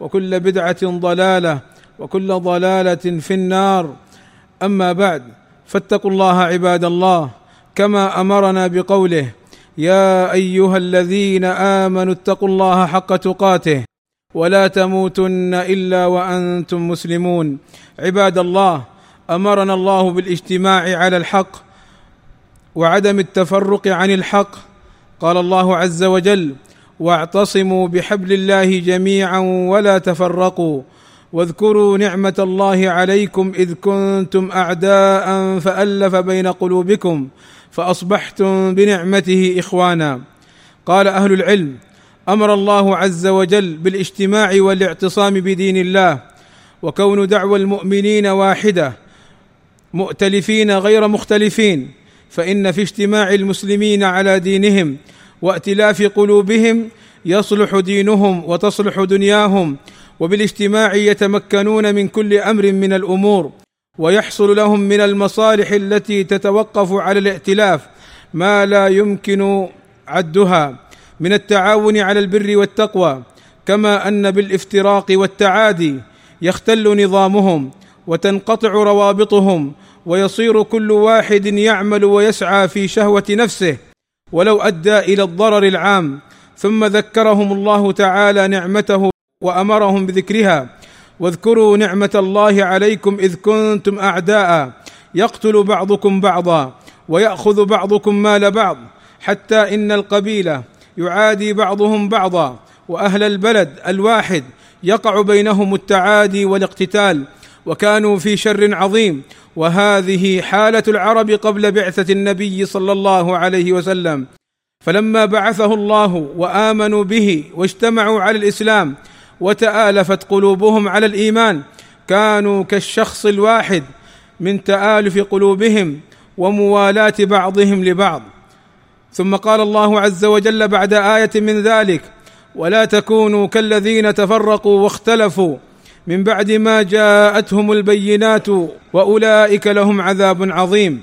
وكل بدعة ضلالة وكل ضلالة في النار. أما بعد فاتقوا الله عباد الله كما أمرنا بقوله يا أيها الذين آمنوا اتقوا الله حق تقاته ولا تموتن إلا وأنتم مسلمون. عباد الله أمرنا الله بالاجتماع على الحق وعدم التفرق عن الحق. قال الله عز وجل واعتصموا بحبل الله جميعا ولا تفرقوا. واذكروا نعمة الله عليكم إذ كنتم أعداء فألف بين قلوبكم فأصبحتم بنعمته إخوانا. قال أهل العلم أمر الله عز وجل بالاجتماع والاعتصام بدين الله وكون دعوى المؤمنين واحدة مؤتلفين غير مختلفين فإن في اجتماع المسلمين على دينهم وائتلاف قلوبهم يصلح دينهم وتصلح دنياهم وبالاجتماع يتمكنون من كل أمر من الأمور ويحصل لهم من المصالح التي تتوقف على الائتلاف ما لا يمكن عدها من التعاون على البر والتقوى كما أن بالافتراق والتعادي يختل نظامهم وتنقطع روابطهم ويصير كل واحد يعمل ويسعى في شهوة نفسه ولو أدى إلى الضرر العام ثم ذكرهم الله تعالى نعمته وأمرهم بذكرها. واذكروا نعمة الله عليكم إذ كنتم أعداء. يقتل بعضكم بعضا ويأخذ بعضكم مال بعض حتى إن القبيلة يعادي بعضهم بعضا وأهل البلد الواحد يقع بينهم التعادي والاقتتال. وكانوا في شر عظيم وهذه حالة العرب قبل بعثة النبي صلى الله عليه وسلم. فلما بعثه الله وآمنوا به واجتمعوا على الإسلام وتآلفت قلوبهم على الإيمان كانوا كالشخص الواحد من تآلف قلوبهم وموالاة بعضهم لبعض. ثم قال الله عز وجل بعد آية من ذلك ولا تكونوا كالذين تفرقوا واختلفوا من بعد ما جاءتهم البينات وأولئك لهم عذاب عظيم.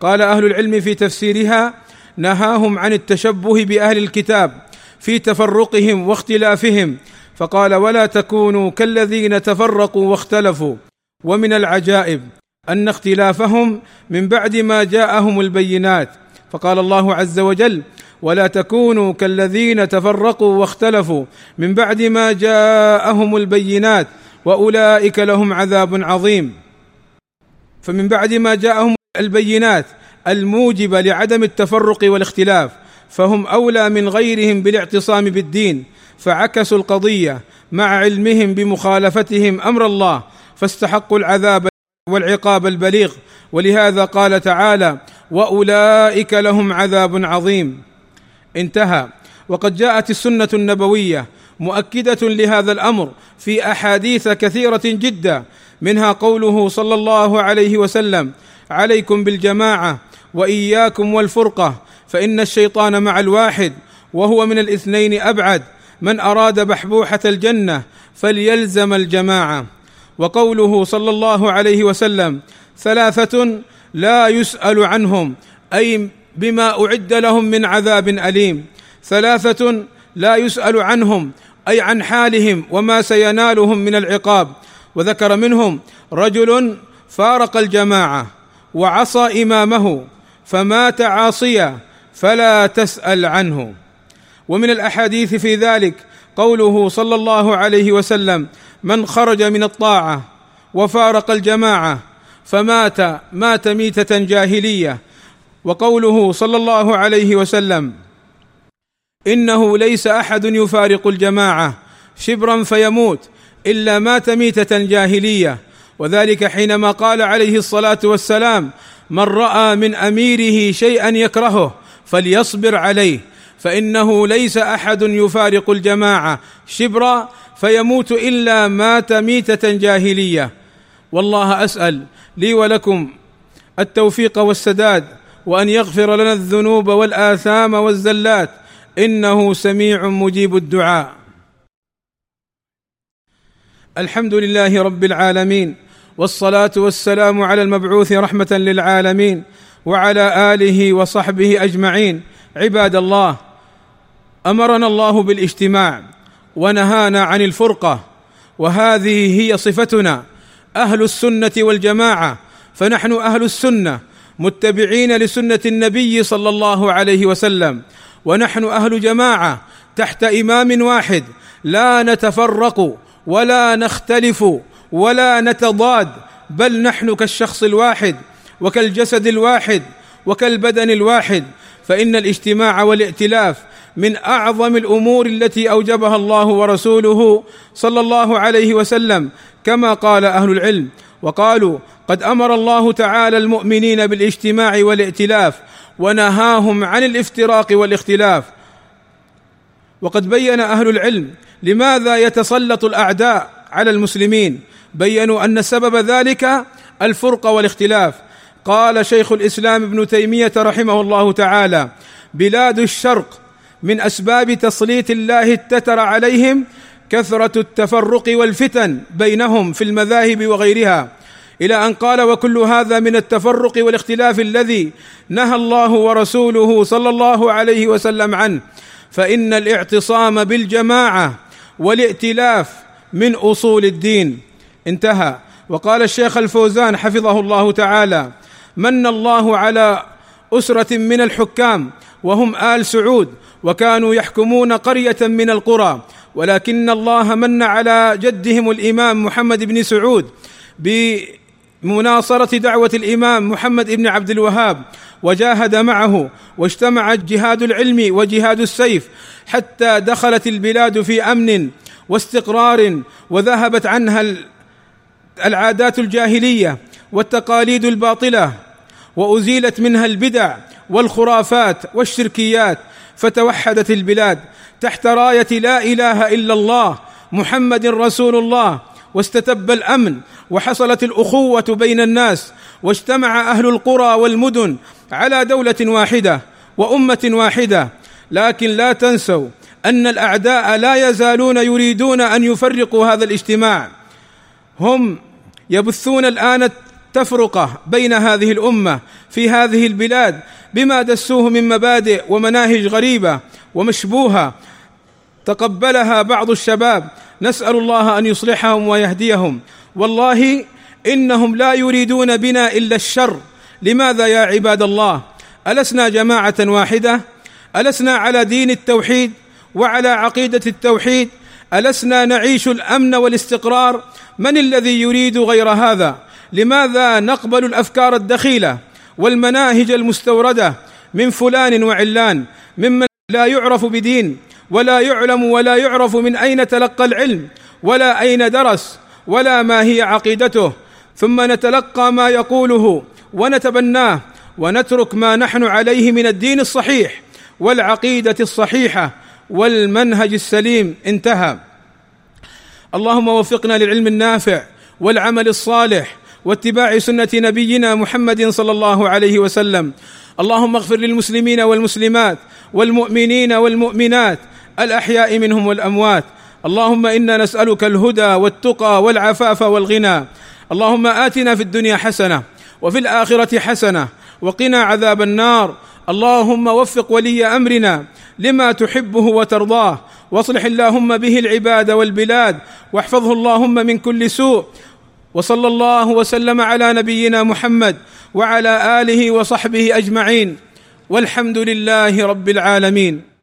قال أهل العلم في تفسيرها نهاهم عن التشبه بأهل الكتاب في تفرقهم واختلافهم فقال ولا تكونوا كالذين تفرقوا واختلفوا. ومن العجائب أن اختلافهم من بعد ما جاءهم البينات فقال الله عز وجل ولا تكونوا كالذين تفرقوا واختلفوا. من بعد ما جاءهم البينات وأولئك لهم عذاب عظيم. فمن بعد ما جاءهم البينات الموجبه لعدم التفرق والاختلاف فهم أولى من غيرهم بالاعتصام بالدين فعكسوا القضية مع علمهم بمخالفتهم أمر الله فاستحقوا العذاب والعقاب البليغ. ولهذا قال تعالى وأولئك لهم عذاب عظيم. انتهى. وقد جاءت السنة النبوية مؤكدة لهذا الأمر في أحاديث كثيرة جدا منها قوله صلى الله عليه وسلم عليكم بالجماعة وإياكم والفرقة فإن الشيطان مع الواحد وهو من الاثنين أبعد من أراد بحبوحة الجنة فليلزم الجماعة. وقوله صلى الله عليه وسلم ثلاثة لا يسأل عنهم أي بما أعد لهم من عذاب أليم. ثلاثة لا يسأل عنهم أي عن حالهم وما سينالهم من العقاب. وذكر منهم رجل فارق الجماعة وعصى إمامه فمات عاصيا فلا تسأل عنه. ومن الأحاديث في ذلك قوله صلى الله عليه وسلم من خرج من الطاعة وفارق الجماعة فمات مات ميتة جاهلية وقوله صلى الله عليه وسلم إنه ليس أحد يفارق الجماعة شبرا فيموت إلا مات ميتة جاهلية. وذلك حينما قال عليه الصلاة والسلام من رأى من أميره شيئا يكرهه فليصبر عليه فإنه ليس أحد يفارق الجماعة شبرا فيموت إلا مات ميتة جاهلية. والله أسأل لي ولكم التوفيق والسداد وأن يغفر لنا الذنوب والآثام والزلات. إنه سميع مجيب الدعاء. الحمد لله رب العالمين والصلاة والسلام على المبعوث رحمة للعالمين وعلى آله وصحبه أجمعين. عباد الله أمرنا الله بالاجتماع ونهانا عن الفرقة وهذه هي صفتنا أهل السنة والجماعة. فنحن أهل السنة متبعين لسنة النبي صلى الله عليه وسلم. ونحن أهل جماعة تحت إمام واحد. لا نتفرق ولا نختلف ولا نتضاد بل نحن كالشخص الواحد وكالجسد الواحد وكالبدن الواحد. فإن الاجتماع والائتلاف من أعظم الأمور التي أوجبها الله ورسوله صلى الله عليه وسلم كما قال أهل العلم. وقالوا قد أمر الله تعالى المؤمنين بالاجتماع والائتلاف ونهاهم عن الافتراق والاختلاف. وقد بين أهل العلم لماذا يتسلط الأعداء على المسلمين. بينوا أن سبب ذلك الفرقه والاختلاف. قال شيخ الإسلام ابن تيمية رحمه الله تعالى بلاد الشرق من أسباب تسليط الله التتر عليهم كثرة التفرق والفتن بينهم في المذاهب وغيرها. إلى أن قال وكل هذا من التفرق والاختلاف الذي نهى الله ورسوله صلى الله عليه وسلم عنه. فإن الاعتصام بالجماعة والائتلاف من أصول الدين. انتهى. وقال الشيخ الفوزان حفظه الله تعالى من الله على أسرة من الحكام وهم آل سعود وكانوا يحكمون قرية من القرى ولكن الله من على جدهم الإمام محمد بن سعود بمناصره دعوة الإمام محمد بن عبد الوهاب وجاهد معه واجتمع جهاد العلم وجهاد السيف حتى دخلت البلاد في أمن واستقرار وذهبت عنها العادات الجاهلية والتقاليد الباطلة وأزيلت منها البدع والخرافات والشركيات فتوحدت البلاد تحت راية لا إله إلا الله محمد رسول الله واستتب الأمن وحصلت الأخوة بين الناس واجتمع أهل القرى والمدن على دولة واحدة وأمة واحدة. لكن لا تنسوا أن الأعداء لا يزالون يريدون أن يفرقوا هذا الاجتماع. هم يبثون الآن التفرقة بين هذه الأمة في هذه البلاد بما دسوه من مبادئ ومناهج غريبة ومشبوهة. تقبلها بعض الشباب نسأل الله أن يصلحهم ويهديهم. والله إنهم لا يريدون بنا إلا الشر. لماذا يا عباد الله؟ ألسنا جماعة واحدة؟ ألسنا على دين التوحيد وعلى عقيدة التوحيد؟ ألسنا نعيش الأمن والاستقرار؟ من الذي يريد غير هذا؟ لماذا نقبل الأفكار الدخيلة والمناهج المستوردة من فلان وعلان؟ ممن لا يعرف بدين. ولا يعلم ولا يعرف من أين تلقى العلم ولا أين درس ولا ما هي عقيدته. ثم نتلقى ما يقوله ونتبناه ونترك ما نحن عليه من الدين الصحيح والعقيدة الصحيحة والمنهج السليم. انتهى. اللهم وفقنا للعلم النافع والعمل الصالح واتباع سنة نبينا محمد صلى الله عليه وسلم. اللهم اغفر للمسلمين والمسلمات والمؤمنين والمؤمنات الأحياء منهم والأموات. اللهم إنا نسألك الهدى والتقى والعفاف والغنى. اللهم آتنا في الدنيا حسنة وفي الآخرة حسنة وقنا عذاب النار. اللهم وفق ولي أمرنا لما تحبه وترضاه. واصلح اللهم به العباد والبلاد. واحفظه اللهم من كل سوء. وصلى الله وسلم على نبينا محمد وعلى آله وصحبه أجمعين. والحمد لله رب العالمين.